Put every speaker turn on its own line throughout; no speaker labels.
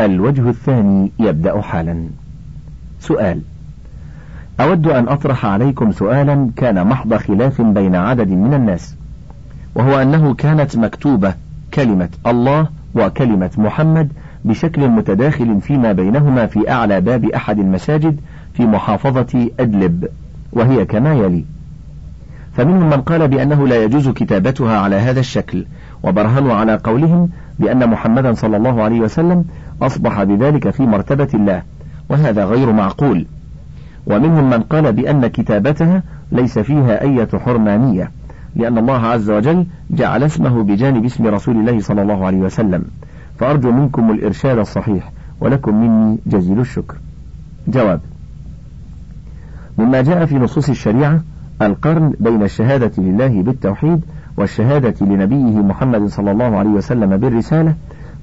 الوجه الثاني يبدأ حالا. سؤال. أود أن أطرح عليكم سؤالا كان محض خلاف بين عدد من الناس وهو أنه كانت مكتوبة كلمة الله وكلمة محمد بشكل متداخل فيما بينهما في أعلى باب أحد المساجد في محافظة أدلب وهي كما يلي. فمنهم من قال بأنه لا يجوز كتابتها على هذا الشكل وبرهنوا على قولهم بأن محمدا صلى الله عليه وسلم أصبح بذلك في مرتبة الله وهذا غير معقول. ومنهم من قال بأن كتابتها ليس فيها أية حرمانية لأن الله عز وجل جعل اسمه بجانب اسم رسول الله صلى الله عليه وسلم. فأرجو منكم الإرشاد الصحيح ولكم مني جزيل الشكر. جواب مما جاء في نصوص الشريعة القرن بين الشهادة لله بالتوحيد والشهادة لنبيه محمد صلى الله عليه وسلم بالرسالة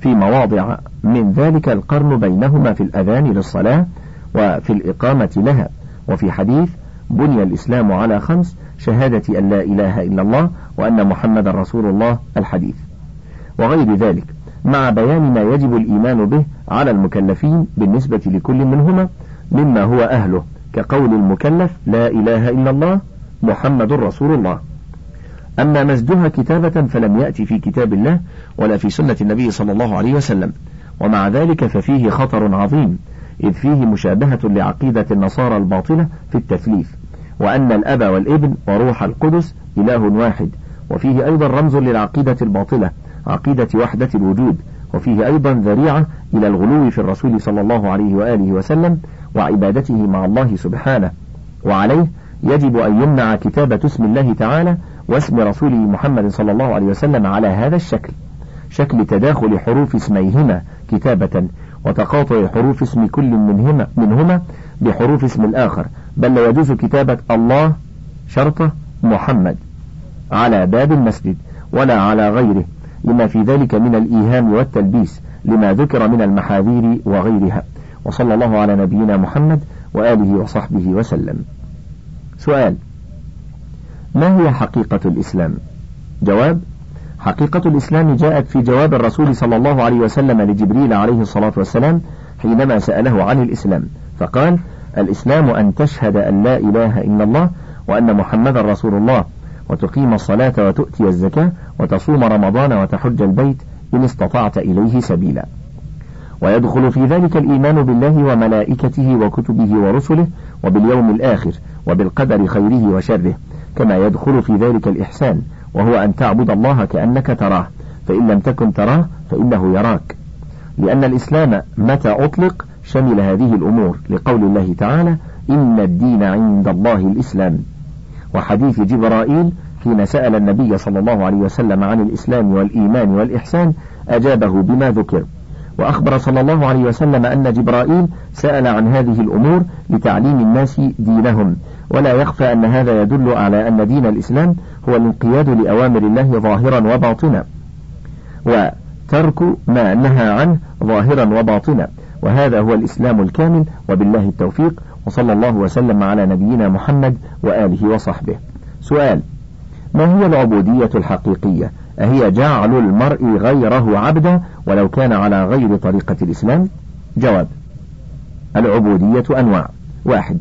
في مواضع من ذلك القرن بينهما في الأذان للصلاة وفي الإقامة لها. وفي حديث بني الإسلام على خمس شهادة أن لا إله إلا الله وأن محمد رسول الله الحديث. وغير ذلك مع بيان ما يجب الإيمان به على المكلفين بالنسبة لكل منهما مما هو أهله كقول المكلف لا إله إلا الله محمد رسول الله. أما مزجها كتابة فلم يأتي في كتاب الله ولا في سنة النبي صلى الله عليه وسلم. ومع ذلك ففيه خطر عظيم إذ فيه مشابهة لعقيدة النصارى الباطلة في التثليث. وأن الأب والابن وروح القدس إله واحد وفيه أيضا رمز للعقيدة الباطلة عقيدة وحدة الوجود وفيه أيضا ذريعة إلى الغلو في الرسول صلى الله عليه وآله وسلم وعبادته مع الله سبحانه. وعليه يجب أن يمنع كتابة اسم الله تعالى واسم رسوله محمد صلى الله عليه وسلم على هذا الشكل. شكل تداخل حروف اسميهما كتابة وتقاطع حروف اسم كل منهما, منهما بحروف اسم الآخر. بل لا يجوز كتابة الله شرطة محمد على باب المسجد ولا على غيره لما في ذلك من الإيهام والتلبيس لما ذكر من المحاذير وغيرها. وصلى الله على نبينا محمد وآله وصحبه وسلم. سؤال ما هي حقيقة الإسلام؟ جواب حقيقة الإسلام جاءت في جواب الرسول صلى الله عليه وسلم لجبريل عليه الصلاة والسلام حينما سأله عن الإسلام فقال الإسلام أن تشهد أن لا إله إلا الله وأن محمدا رسول الله وتقيم الصلاة وتؤتي الزكاة وتصوم رمضان وتحج البيت إن استطعت إليه سبيلا. ويدخل في ذلك الإيمان بالله وملائكته وكتبه ورسله وباليوم الآخر وبالقدر خيره وشره كما يدخل في ذلك الإحسان وهو أن تعبد الله كأنك تراه فإن لم تكن تراه فإنه يراك. لأن الإسلام متى أطلق؟ شمل هذه الأمور. لقول الله تعالى إن الدين عند الله الإسلام. وحديث جبرائيل حين سأل النبي صلى الله عليه وسلم عن الإسلام والإيمان والإحسان أجابه بما ذكر. وأخبر صلى الله عليه وسلم أن جبرائيل سأل عن هذه الأمور لتعليم الناس دينهم. ولا يخفى أن هذا يدل على أن دين الإسلام هو الانقياد لأوامر الله ظاهرا وباطنا. وترك ما نهى عنه ظاهرا وباطنا. وهذا هو الإسلام الكامل وبالله التوفيق. وصلى الله وسلم على نبينا محمد وآله وصحبه. سؤال ما هي العبودية الحقيقية؟ أهي جعل المرء غيره عبدا ولو كان على غير طريقة الإسلام؟ جواب العبودية أنواع. واحد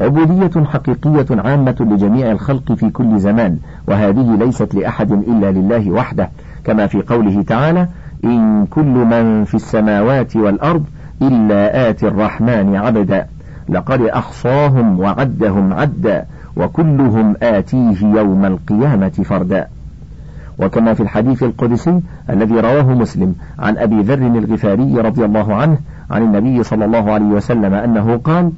عبودية حقيقية عامة لجميع الخلق في كل زمان وهذه ليست لأحد إلا لله وحده كما في قوله تعالى إن كل من في السماوات والأرض إلا آتي الرحمن عبدا. لقد أحصاهم وعدهم عدا وكلهم آتيه يوم القيامة فردا. وكما في الحديث القدسي الذي رواه مسلم عن أبي ذر الغفاري رضي الله عنه عن النبي صلى الله عليه وسلم أنه قال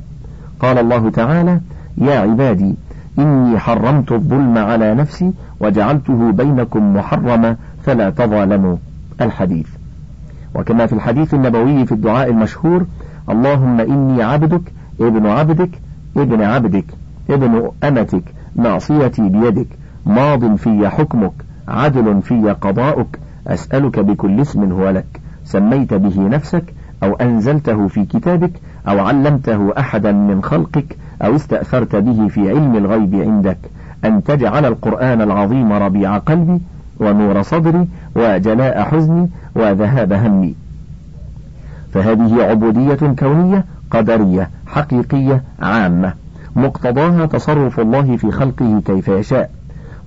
قال الله تعالى يا عبادي إني حرمت الظلم على نفسي وجعلته بينكم محرما فلا تظالموا. الحديث. وكما في الحديث النبوي في الدعاء المشهور اللهم إني عبدك ابن عبدك ابن عبدك ابن أمتك ناصيتي بيدك ماض في حكمك عدل في قضاؤك أسألك بكل اسم هو لك. سميت به نفسك أو أنزلته في كتابك أو علمته أحدا من خلقك أو استأثرت به في علم الغيب عندك. أن تجعل القرآن العظيم ربيع قلبي ونور صدري وجلاء حزني وذهاب همي. فهذه عبودية كونية قدرية حقيقية عامة مقتضاها تصرف الله في خلقه كيف يشاء.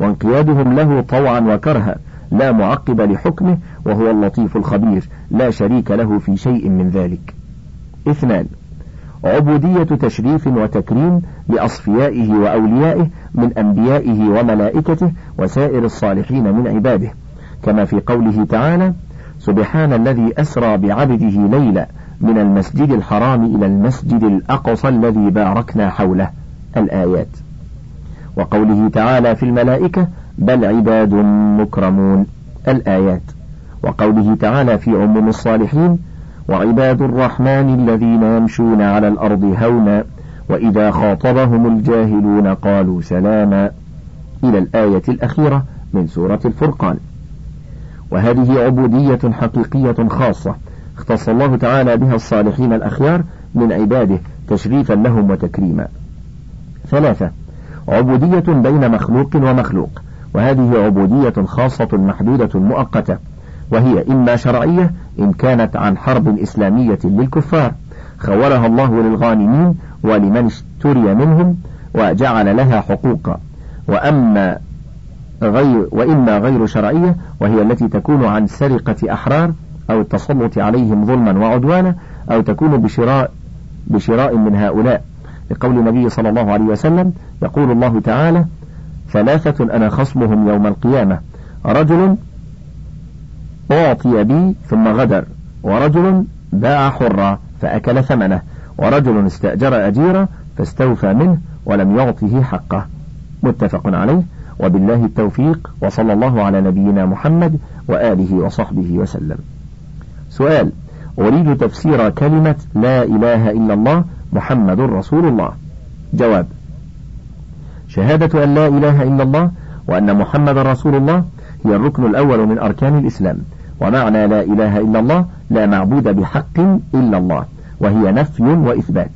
وانقيادهم له طوعا وكرها لا معقب لحكمه وهو اللطيف الخبير لا شريك له في شيء من ذلك. اثنان عبودية تشريف وتكريم لأصفيائه وأوليائه من أنبيائه وملائكته وسائر الصالحين من عباده. كما في قوله تعالى سبحان الذي أسرى بعبده ليلا من المسجد الحرام إلى المسجد الأقصى الذي باركنا حوله. الآيات. وقوله تعالى في الملائكة بل عباد مكرمون الآيات. وقوله تعالى في عموم الصالحين وعباد الرحمن الذين يمشون على الأرض هونا وإذا خاطبهم الجاهلون قالوا سلاما. إلى الآية الأخيرة من سورة الفرقان. وهذه عبودية حقيقية خاصة اختص الله تعالى بها الصالحين الأخيار من عباده تشريفا لهم وتكريما. ثلاثة عبودية بين مخلوق ومخلوق وهذه عبودية خاصة محدودة مؤقتة وهي إما شرعية إن كانت عن حرب إسلامية للكفار خولها الله للغانمين ولمن اشتري منهم وجعل لها حقوقا وأما غير وإما غير شرعية وهي التي تكون عن سرقة أحرار أو التسلط عليهم ظلما وعدوانا أو تكون بشراء بشراء من هؤلاء. لقول النبي صلى الله عليه وسلم يقول الله تعالى ثلاثة أنا خصمهم يوم القيامة رجل أعطي بي ثم غدر ورجل باع حرا فأكل ثمنه ورجل استأجر أجيرا فاستوفى منه ولم يعطه حقه. متفق عليه وبالله التوفيق وصلى الله على نبينا محمد وآله وصحبه وسلم. سؤال أريد تفسير كلمة لا إله إلا الله محمد رسول الله. جواب. شهادة أن لا إله إلا الله وأن محمد رسول الله هي الركن الأول من أركان الإسلام. ومعنى لا إله إلا الله لا معبود بحق إلا الله وهي نفي وإثبات.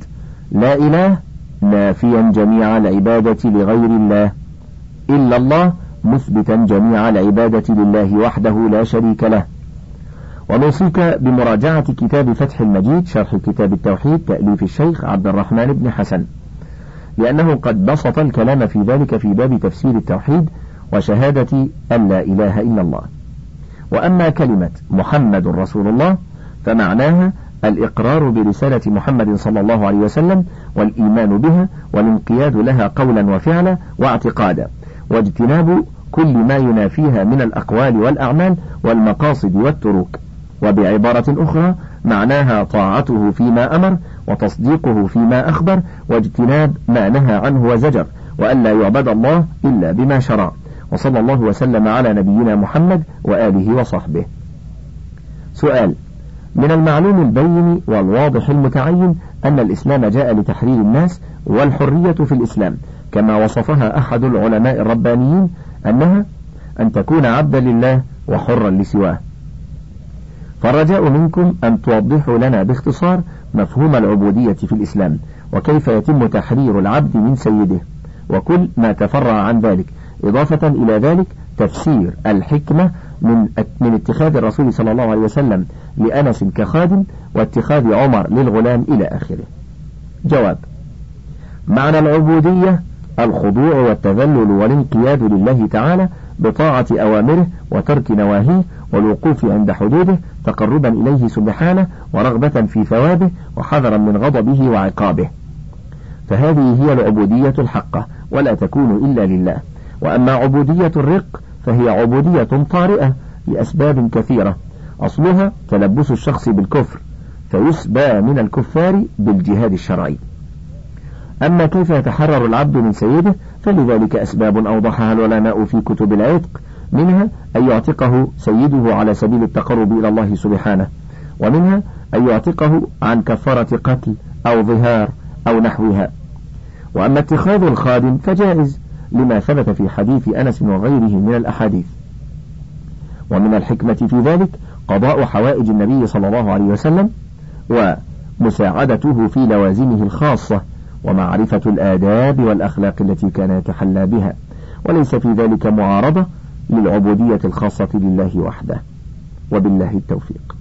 لا إله نافيا جميع العبادة لغير الله إلا الله مثبتا جميع العبادة لله وحده لا شريك له. ونوصيك بمراجعة كتاب فتح المجيد شرح كتاب التوحيد تأليف الشيخ عبد الرحمن بن حسن. لأنه قد بسط الكلام في ذلك في باب تفسير التوحيد وشهادة أن لا إله إلا الله. وأما كلمة محمد رسول الله فمعناها الإقرار برسالة محمد صلى الله عليه وسلم والإيمان بها والانقياد لها قولا وفعلا واعتقادا. واجتناب كل ما ينافيها من الأقوال والأعمال والمقاصد والتروك وبعبارة أخرى معناها طاعته فيما أمر وتصديقه فيما أخبر واجتناب ما نهى عنه وزجر وألا يعبد الله إلا بما شرع. وصلى الله وسلم على نبينا محمد وآله وصحبه. سؤال من المعلوم البين والواضح المتعين أن الإسلام جاء لتحرير الناس والحرية في الإسلام كما وصفها أحد العلماء الربانيين أنها أن تكون عبدا لله وحرا لسواه. فالرجاء منكم أن توضحوا لنا باختصار مفهوم العبودية في الإسلام وكيف يتم تحرير العبد من سيده وكل ما تفرع عن ذلك إضافة إلى ذلك تفسير الحكمة من من اتخاذ الرسول صلى الله عليه وسلم لأنس كخادم واتخاذ عمر للغلام إلى آخره. جواب: معنى العبودية الخضوع والتذلل والانقياد لله تعالى بطاعة أوامره وترك نواهيه والوقوف عند حدوده تقربا إليه سبحانه ورغبة في ثوابه وحذرا من غضبه وعقابه. فهذه هي العبودية الحقة ولا تكون إلا لله. وأما عبودية الرق فهي عبودية طارئة لأسباب كثيرة أصلها تلبس الشخص بالكفر فيسبى من الكفار بالجهاد الشرعي أما كيف يتحرر العبد من سيده فلذلك أسباب أوضحها العلماء في كتب العتق منها أن يعتقه سيده على سبيل التقرب إلى الله سبحانه ومنها أن يعتقه عن كفارة قتل أو ظهار أو نحوها. وأما اتخاذ الخادم فجائز لما ثبت في حديث أنس وغيره من الأحاديث. ومن الحكمة في ذلك قضاء حوائج النبي صلى الله عليه وسلم ومساعدته في لوازمه الخاصة ومعرفة الآداب والأخلاق التي كان يتحلى بها وليس في ذلك معارضة للعبودية الخاصة لله وحده. وبالله التوفيق.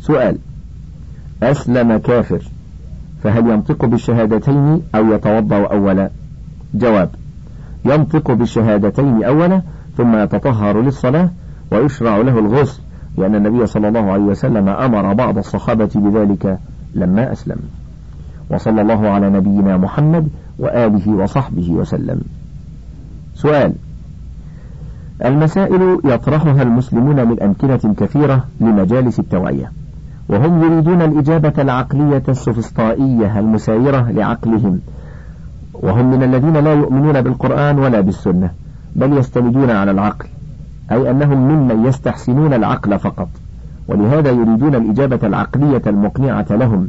سؤال أسلم كافر فهل ينطق بالشهادتين أو يتوضأ أولا؟ جواب ينطق بالشهادتين أولا ثم يتطهر للصلاة ويشرع له الغسل لأن النبي صلى الله عليه وسلم أمر بعض الصحابة بذلك لما أسلم. وصلى الله على نبينا محمد وآله وصحبه وسلم. سؤال المسائل يطرحها المسلمون من أمكنة كثيرة لمجالس التوعية وهم يريدون الإجابة العقلية السفسطائية المسايرة لعقلهم وهم من الذين لا يؤمنون بالقرآن ولا بالسنة بل يستندون على العقل أي أنهم ممن يستحسنون العقل فقط ولهذا يريدون الإجابة العقلية المقنعة لهم.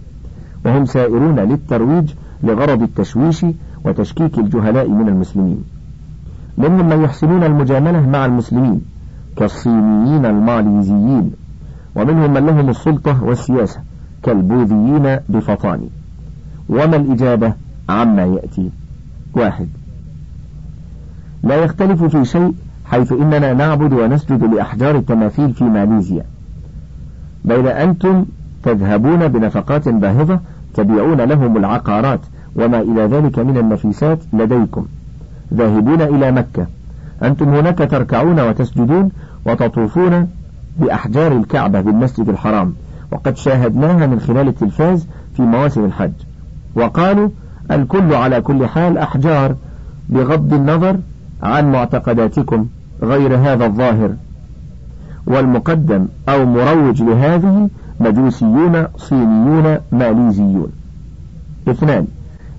وهم سائرون للترويج لغرض التشويش وتشكيك الجهلاء من المسلمين. منهم من يحسنون المجاملة مع المسلمين كالصينيين الماليزيين ومنهم من لهم السلطة والسياسة كالبوذيين بفطان. وما الإجابة عما يأتي؟ واحد. لا يختلف في شيء حيث إننا نعبد ونسجد لأحجار التماثيل في ماليزيا. بين أنتم تذهبون بنفقات باهظة تبيعون لهم العقارات وما إلى ذلك من النفيسات لديكم. ذاهبون إلى مكة. أنتم هناك تركعون وتسجدون وتطوفون بأحجار الكعبة بالمسجد الحرام وقد شاهدناها من خلال التلفاز في مواسم الحج. وقالوا الكل على كل حال أحجار بغض النظر عن معتقداتكم غير هذا الظاهر. والمقدم أو مروج لهذه مجوسيون صينيون ماليزيون. اثنان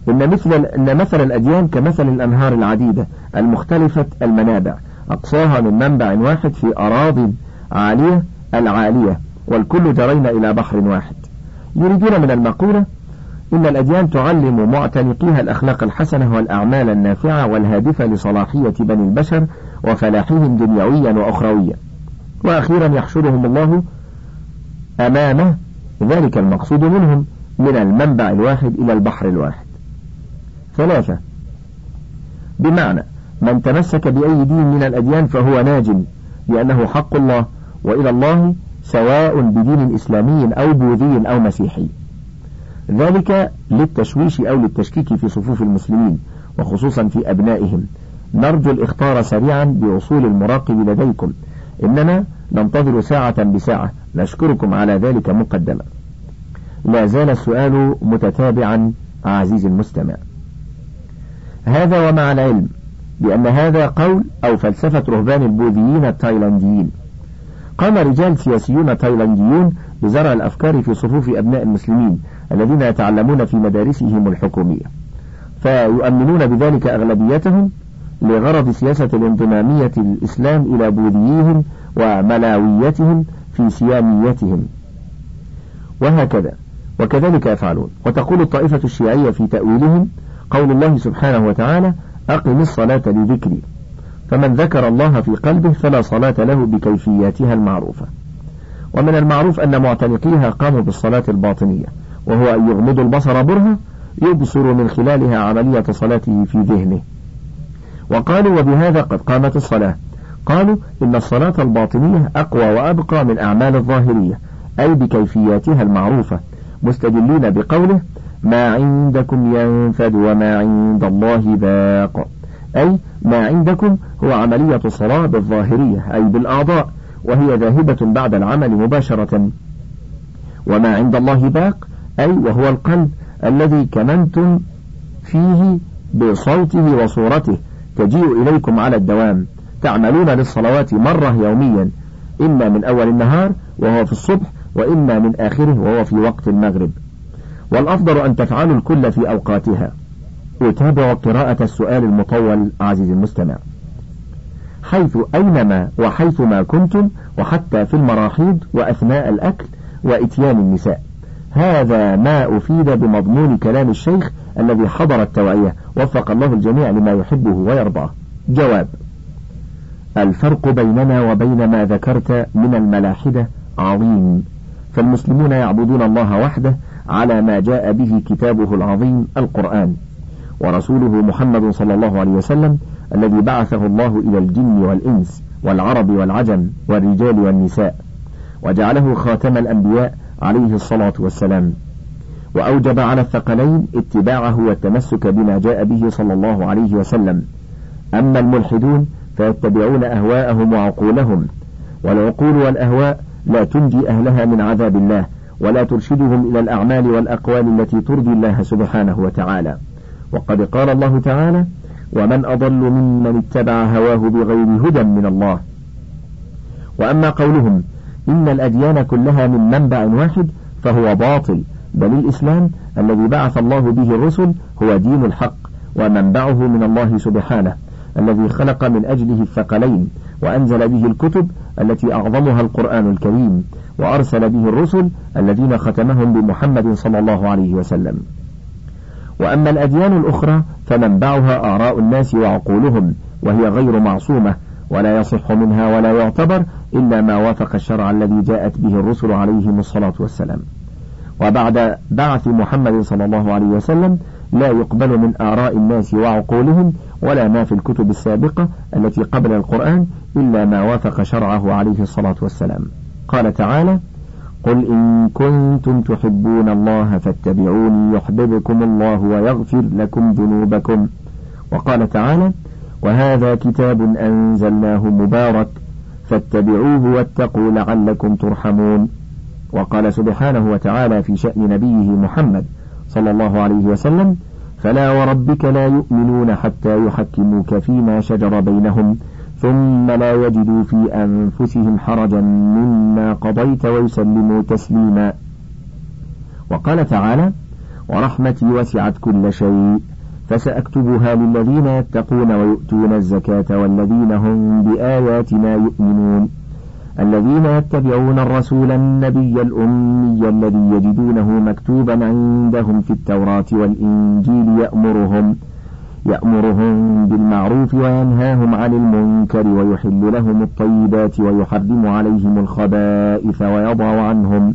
إن مثل إن مثل الأديان كمثل الأنهار العديدة المختلفة المنابع أقصاها من منبع واحد في أراض عالية العالية والكل جرين إلى بحر واحد. يريدون من المقولة إن الأديان تعلم معتنقيها الأخلاق الحسنة والأعمال النافعة والهادفة لصلاحية بني البشر وفلاحهم دنيويا وأخرويا. وأخيرا يحشرهم الله أمامه. ذلك المقصود منهم من المنبع الواحد إلى البحر الواحد. ثلاثة. بمعنى من تمسك بأي دين من الأديان فهو ناج لأنه حق الله وإلى الله سواء بدين إسلامي أو بوذي أو مسيحي. ذلك للتشويش أو للتشكيك في صفوف المسلمين وخصوصا في أبنائهم. نرجو الإخطار سريعا بوصول المراقب لديكم. إننا ننتظر ساعة بساعة. نشكركم على ذلك مقدما. لا زال السؤال متتابعا عزيزي المستمع. هذا ومع العلم بأن هذا قول أو فلسفة رهبان البوذيين التايلانديين. قام رجال سياسيون تايلانديون بزرع الأفكار في صفوف أبناء المسلمين الذين يتعلمون في مدارسهم الحكومية. فيؤمنون بذلك أغلبيتهم لغرض سياسة الانضمامية الإسلام إلى بوذيهم وملاويتهم في سياميتهم. وهكذا وكذلك يفعلون. وتقول الطائفة الشيعية في تأويلهم قول الله سبحانه وتعالى أقم الصلاة لذكري. فمن ذكر الله في قلبه فلا صلاة له بكيفياتها المعروفة. ومن المعروف أن معتنقيها قاموا بالصلاة الباطنية وهو أن يغمض البصر برهة يبصر من خلالها عملية صلاته في ذهنه. وقالوا وبهذا قد قامت الصلاة. قالوا إن الصلاة الباطنية أقوى وأبقى من أعمال الظاهرية أي بكيفياتها المعروفة مستدلين بقوله ما عندكم ينفد وما عند الله باق أي ما عندكم هو عملية الصلاة بالظاهرية أي بالأعضاء وهي ذاهبة بعد العمل مباشرة. وما عند الله باق أي وهو القلب الذي كمنتم فيه بصوته وصورته تجيء إليكم على الدوام. تعملون للصلوات مرة يوميا إما من أول النهار وهو في الصبح وإما من آخره وهو في وقت المغرب. والأفضل أن تفعلوا الكل في أوقاتها. أتابع قراءة السؤال المطول عزيزي المستمع. حيث أينما وحيثما كنتم وحتى في المراحيض وأثناء الأكل وإتيان النساء. هذا ما أفيد بمضمون كلام الشيخ الذي حضر التوعية. وفق الله الجميع لما يحبه ويرضاه. جواب الفرق بيننا وبين ما ذكرت من الملاحدة عظيم. فالمسلمون يعبدون الله وحده على ما جاء به كتابه العظيم القرآن. ورسوله محمد صلى الله عليه وسلم الذي بعثه الله إلى الجن والإنس والعرب والعجم والرجال والنساء. وجعله خاتم الأنبياء عليه الصلاة والسلام. وأوجب على الثقلين اتباعه والتمسك بما جاء به صلى الله عليه وسلم. أما الملحدون فيتبعون أهواءهم وعقولهم والعقول والأهواء لا تنجي أهلها من عذاب الله ولا ترشدهم إلى الأعمال والأقوال التي ترضي الله سبحانه وتعالى. وقد قال الله تعالى ومن أضل ممن اتبع هواه بغير هدى من الله. وأما قولهم إن الأديان كلها من منبع واحد فهو باطل بل الإسلام الذي بعث الله به الرسل هو دين الحق ومنبعه من الله سبحانه. الذي خلق من أجله الثقلين وأنزل به الكتب التي أعظمها القرآن الكريم وأرسل به الرسل الذين ختمهم بمحمد صلى الله عليه وسلم. وأما الأديان الأخرى فمنبعها آراء الناس وعقولهم وهي غير معصومة ولا يصح منها ولا يعتبر إلا ما وافق الشرع الذي جاءت به الرسل عليهم الصلاة والسلام. وبعد بعث محمد صلى الله عليه وسلم لا يقبل من آراء الناس وعقولهم ولا ما في الكتب السابقة التي قبل القرآن إلا ما وافق شرعه عليه الصلاة والسلام. قال تعالى قل إن كنتم تحبون الله فاتبعوني يحببكم الله ويغفر لكم ذنوبكم. وقال تعالى وهذا كتاب أنزلناه مبارك فاتبعوه واتقوا لعلكم ترحمون. وقال سبحانه وتعالى في شأن نبيه محمد صلى الله عليه وسلم فلا وربك لا يؤمنون حتى يحكموك فيما شجر بينهم ثم لا يجدوا في أنفسهم حرجا مما قضيت ويسلموا تسليما. وقال تعالى ورحمتي وسعت كل شيء فسأكتبها للذين يتقون ويؤتون الزكاة والذين هم بآياتنا يؤمنون. الذين يتبعون الرسول النبي الأمي الذي يجدونه مكتوبا عندهم في التوراة والإنجيل يأمرهم يأمرهم بالمعروف وينهاهم عن المنكر ويحل لهم الطيبات ويحرم عليهم الخبائث ويضع عنهم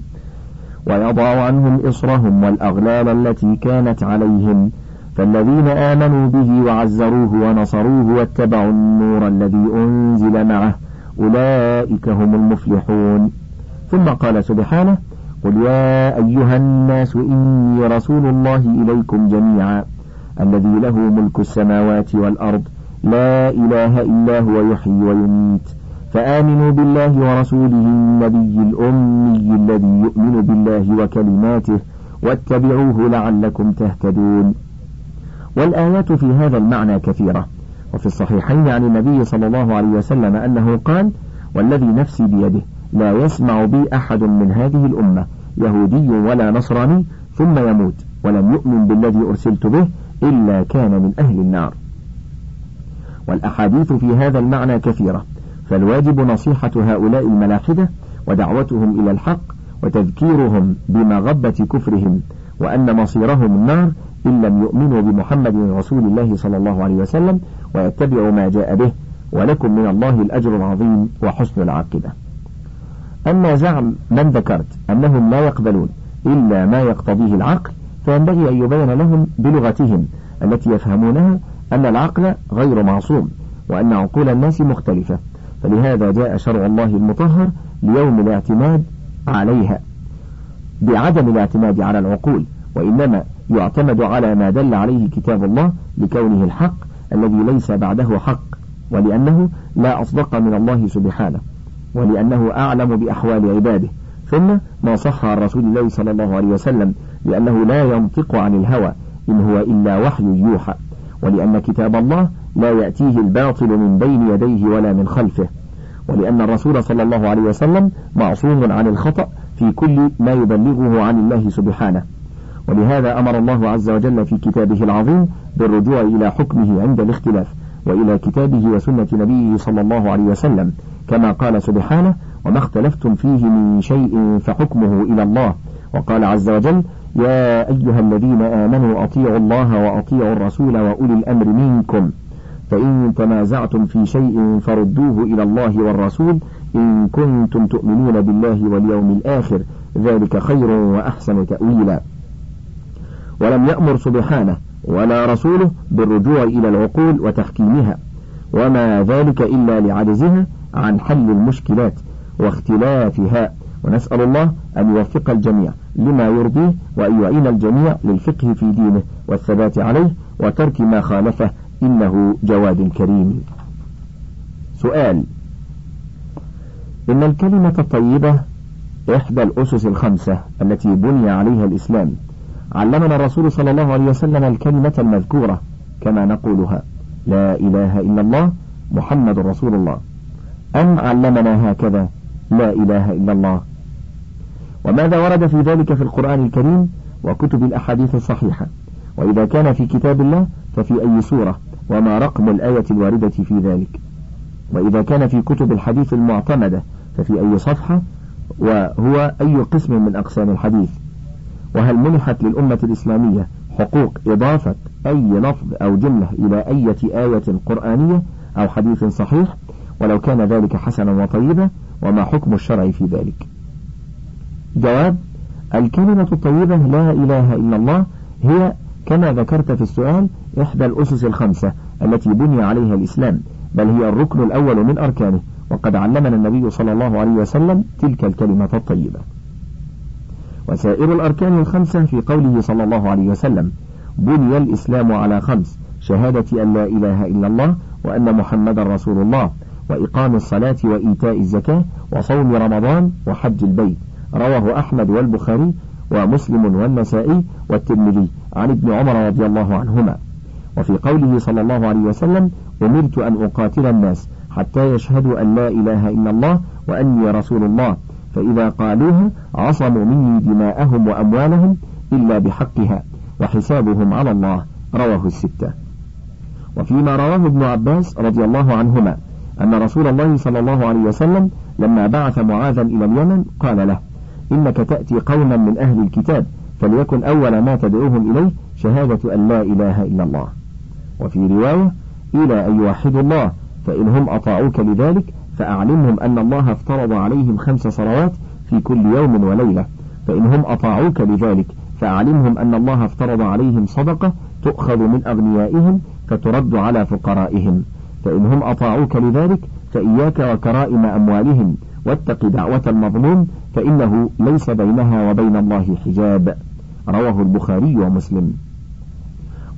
ويضع عنهم إصرهم والأغلال التي كانت عليهم. فالذين آمنوا به وعزروه ونصروه واتبعوا النور الذي أنزل معه أولئك هم المفلحون. ثم قال سبحانه قل يا أيها الناس إني رسول الله إليكم جميعا الذي له ملك السماوات والأرض لا إله إلا هو يحيي ويميت. فآمنوا بالله ورسوله النبي الأمي الذي يؤمن بالله وكلماته واتبعوه لعلكم تهتدون. والآيات في هذا المعنى كثيرة. وفي الصحيحين عن النبي صلى الله عليه وسلم أنه قال والذي نفسي بيده لا يسمع بي أحد من هذه الأمة يهودي ولا نصراني ثم يموت ولم يؤمن بالذي أرسلت به إلا كان من أهل النار. والأحاديث في هذا المعنى كثيرة فالواجب نصيحة هؤلاء الملاحدة ودعوتهم إلى الحق وتذكيرهم بمغبة كفرهم وأن مصيرهم النار إن لم يؤمنوا بمحمد رسول الله صلى الله عليه وسلم ويتبعوا ما جاء به ولكم من الله الأجر العظيم وحسن العاقبة. أما زعم من ذكرت أنهم لا يقبلون إلا ما يقتضيه العقل فينبغي أن يبين لهم بلغتهم التي يفهمونها أن العقل غير معصوم وأن عقول الناس مختلفة. فلهذا جاء شرع الله المطهر ليوم الاعتماد عليها. بعدم الاعتماد على العقول وإنما يعتمد على ما دل عليه كتاب الله لكونه الحق الذي ليس بعده حق ولأنه لا أصدق من الله سبحانه ولأنه أعلم بأحوال عباده. ثم ما صح عن رسول الله صلى الله عليه وسلم لأنه لا ينطق عن الهوى إن هو إلا وحي يوحى. ولأن كتاب الله لا يأتيه الباطل من بين يديه ولا من خلفه. ولأن الرسول صلى الله عليه وسلم معصوم عن الخطأ في كل ما يبلغه عن الله سبحانه. ولهذا أمر الله عز وجل في كتابه العظيم بالرجوع إلى حكمه عند الاختلاف وإلى كتابه وسنة نبيه صلى الله عليه وسلم كما قال سبحانه وما اختلفتم فيه من شيء فحكمه إلى الله وقال عز وجل يا أيها الذين آمنوا أطيعوا الله وأطيعوا الرسول وأولي الأمر منكم فإن تنازعتم في شيء فردوه إلى الله والرسول إن كنتم تؤمنون بالله واليوم الآخر ذلك خير وأحسن تأويلا ولم يأمر سبحانه ولا رسوله بالرجوع إلى العقول وتحكيمها. وما ذلك إلا لعجزها عن حل المشكلات واختلافها. ونسأل الله أن يوفق الجميع لما يرضيه وأن يعين الجميع للفقه في دينه والثبات عليه وترك ما خالفه. إنه جواد كريم. سؤال إن الكلمة الطيبة إحدى الأسس الخمسة التي بني عليها الإسلام علمنا الرسول صلى الله عليه وسلم الكلمة المذكورة كما نقولها. لا إله إلا الله محمد رسول الله. أم علمنا هكذا؟ لا إله إلا الله. وماذا ورد في ذلك في القرآن الكريم وكتب الأحاديث الصحيحة؟ وإذا كان في كتاب الله ففي أي سورة؟ وما رقم الآية الواردة في ذلك؟ وإذا كان في كتب الحديث المعتمدة ففي أي صفحة؟ وهو أي قسم من أقسام الحديث؟ وهل منحت للأمة الإسلامية حقوق إضافة أي لفظ أو جملة إلى أي آية قرآنية أو حديث صحيح؟ ولو كان ذلك حسنا وطيبا وما حكم الشرع في ذلك؟ جواب الكلمة الطيبة لا إله إلا الله هي كما ذكرت في السؤال إحدى الأسس الخمسة التي بني عليها الإسلام بل هي الركن الأول من أركانه وقد علمنا النبي صلى الله عليه وسلم تلك الكلمة الطيبة. وسائر الأركان الخمسة في قوله صلى الله عليه وسلم بني الإسلام على خمس شهادة أن لا إله إلا الله وأن محمد رسول الله وإقام الصلاة وإيتاء الزكاة وصوم رمضان وحج البيت. رواه أحمد والبخاري ومسلم والنسائي والترمذي عن ابن عمر رضي الله عنهما. وفي قوله صلى الله عليه وسلم أمرت أن أقاتل الناس حتى يشهدوا أن لا إله إلا الله وأني رسول الله. فإذا قالوها عصموا مني دماءهم وأموالهم إلا بحقها وحسابهم على الله رواه الستة. وفيما رواه ابن عباس رضي الله عنهما أن رسول الله صلى الله عليه وسلم لما بعث معاذا إلى اليمن قال له إنك تأتي قوما من أهل الكتاب فليكن أول ما تدعوهم إليه شهادة أن لا إله إلا الله. وفي رواية إلى أن يوحدوا الله فإن هم أطاعوك لذلك فأعلمهم أن الله افترض عليهم خمس صلوات في كل يوم وليلة فإن هم أطاعوك لذلك فأعلمهم أن الله افترض عليهم صدقة تؤخذ من أغنيائهم فترد على فقرائهم. فإن هم أطاعوك لذلك فإياك وكرائم أموالهم واتق دعوة المظلوم فإنه ليس بينها وبين الله حجاب. رواه البخاري ومسلم.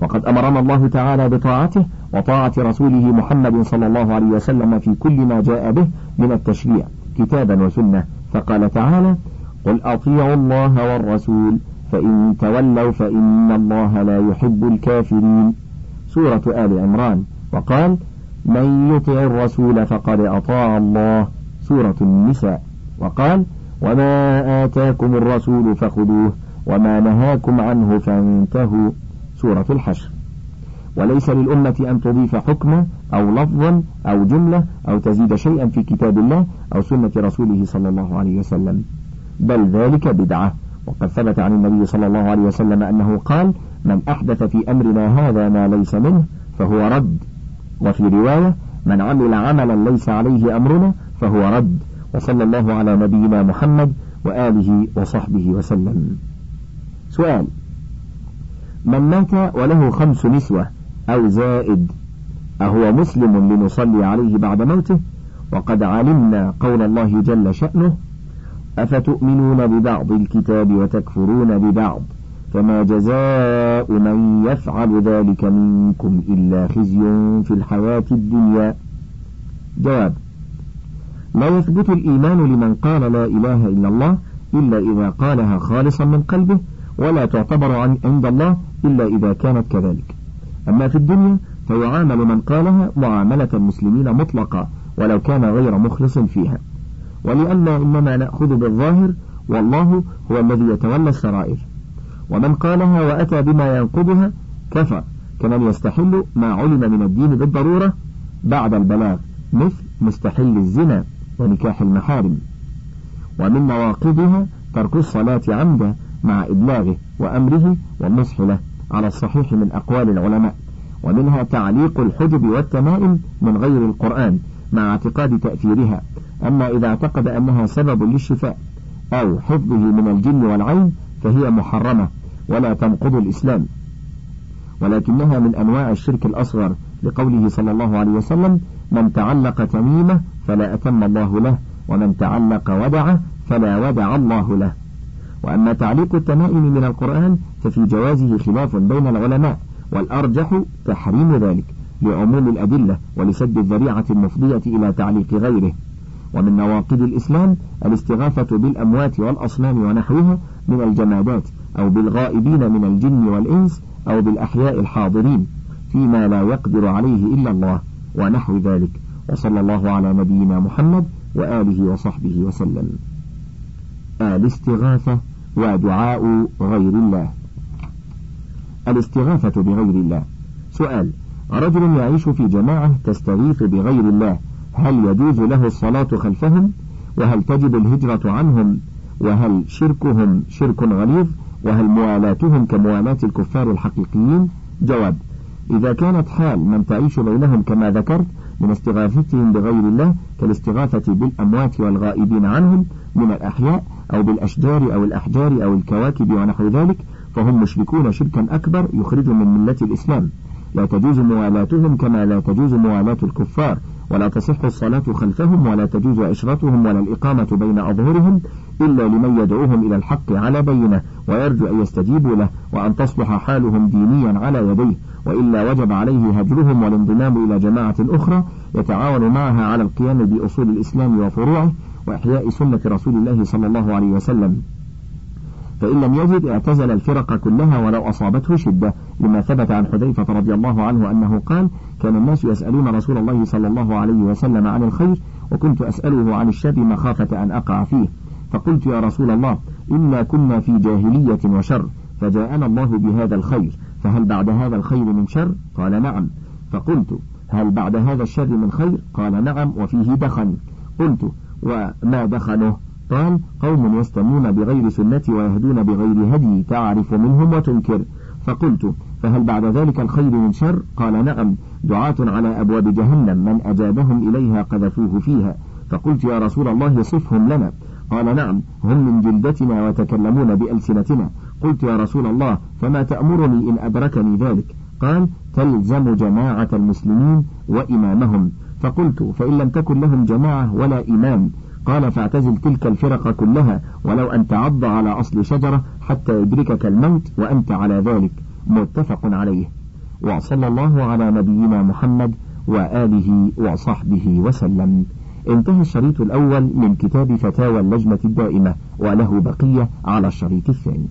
وقد أمرنا الله تعالى بطاعته وطاعة رسوله محمد صلى الله عليه وسلم في كل ما جاء به من التشريع كتابا وسنة. فقال تعالى قل أطيعوا الله والرسول فإن تولوا فإن الله لا يحب الكافرين. سورة آل عمران. وقال من يطع الرسول فقد أطاع الله. سورة النساء. وقال وما آتاكم الرسول فخذوه وما نهاكم عنه فانتهوا. سورة الحشر. وليس للأمة أن تضيف حكما أو لفظا أو جملة أو تزيد شيئا في كتاب الله أو سنة رسوله صلى الله عليه وسلم. بل ذلك بدعة. وقد ثبت عن النبي صلى الله عليه وسلم أنه قال من أحدث في أمرنا هذا ما ليس منه فهو رد. وفي رواية من عمل عملا ليس عليه أمرنا فهو رد. وصلى الله على نبينا محمد وآله وصحبه وسلم. سؤال من مات وله خمس نسوة أو زائد. أهو مسلم لنصلي عليه بعد موته؟ وقد علمنا قول الله جل شأنه أفتؤمنون ببعض الكتاب وتكفرون ببعض؟ فما جزاء من يفعل ذلك منكم إلا خزي في الحياة الدنيا. جواب لا يثبت الإيمان لمن قال لا إله إلا الله إلا إذا قالها خالصا من قلبه ولا تعتبر عند الله إلا إذا كانت كذلك. أما في الدنيا فيعامل من قالها معاملة المسلمين مطلقة ولو كان غير مخلص فيها. ولأن إنما نأخذ بالظاهر والله هو الذي يتولى السرائر. ومن قالها وأتى بما ينقضها كفر كمن يستحل ما علم من الدين بالضرورة بعد البلاغ مثل مستحل الزنا ونكاح المحارم. ومن نواقضها ترك الصلاة عمدا مع إبلاغه وأمره والنصح له. على الصحيح من أقوال العلماء ومنها تعليق الحجب والتمائم من غير القرآن مع اعتقاد تأثيرها. أما إذا اعتقد أنها سبب للشفاء أو حفظه من الجن والعين فهي محرمة ولا تنقض الإسلام. ولكنها من أنواع الشرك الأصغر لقوله صلى الله عليه وسلم من تعلق تميمة فلا أتم الله له ومن تعلق ودعه
فلا ودع الله له. وأما تعليق التمائم من القرآن ففي جوازه خلاف بين العلماء والأرجح تحريم ذلك لعموم الأدلة ولسد الذريعة المفضية إلى تعليق غيره. ومن نواقض الإسلام الاستغاثة بالأموات والأصنام ونحوها من الجمادات أو بالغائبين من الجن والإنس أو بالأحياء الحاضرين فيما لا يقدر عليه إلا الله ونحو ذلك. وصلى الله على نبينا محمد وآله وصحبه وسلم. الاستغاثة ودعاء غير الله. الاستغاثة بغير الله. سؤال رجل يعيش في جماعة تستغيث بغير الله هل يجوز له الصلاة خلفهم؟ وهل تجب الهجرة عنهم؟ وهل شركهم شرك غليظ؟ وهل موالاتهم كموالاة الكفار الحقيقيين؟ جواب إذا كانت حال من تعيش بينهم كما ذكرت من استغاثتهم بغير الله كالاستغاثة بالأموات والغائبين عنهم من الأحياء أو بالأشجار أو الأحجار أو الكواكب ونحو ذلك فهم مشركون شركا أكبر يخرج من ملة الإسلام. لا تجوز موالاتهم كما لا تجوز موالاة الكفار ولا تصح الصلاة خلفهم ولا تجوز عشرتهم ولا الإقامة بين أظهرهم إلا لمن يدعوهم إلى الحق على بينة ويرجو أن يستجيبوا له وأن تصلح حالهم دينيا على يديه. وإلا وجب عليه هجرهم والانضمام إلى جماعة أخرى يتعاون معها على القيام بأصول الإسلام وفروعه وإحياء سنة رسول الله صلى الله عليه وسلم. فإن لم يجد اعتزل الفرق كلها ولو أصابته شدة لما ثبت عن حذيفة رضي الله عنه أنه قال كان الناس يسألون رسول الله صلى الله عليه وسلم عن الخير وكنت أسأله عن الشر مخافة أن أقع فيه. فقلت يا رسول الله إنا كنا في جاهلية وشر فجاءنا الله بهذا الخير فهل بعد هذا الخير من شر؟ قال نعم. فقلت هل بعد هذا الشر من خير؟ قال نعم وفيه دخن. قلت وما دخنه قال قوم يستنون بغير سنتي ويهدون بغير هدي تعرف منهم وتنكر. فقلت فهل بعد ذلك الخير من شر؟ قال نعم دعاة على أبواب جهنم من أجابهم إليها قذفوه فيها. فقلت يا رسول الله صفهم لنا. قال نعم هم من جلدتنا وتكلمون بألسنتنا. قلت يا رسول الله فما تأمرني إن أدركني ذلك؟ قال تلزم جماعة المسلمين وإمامهم. فقلت فإن لم تكن لهم جماعة ولا إمام قال فاعتزل تلك الفرق كلها ولو أن تعض على أصل شجرة حتى يدركك الموت وأنت على ذلك. متفق عليه. وصلى الله على نبينا محمد وآله وصحبه وسلم. انتهى الشريط الأول من كتاب فتاوى اللجنة الدائمة وله بقية على الشريط الثاني.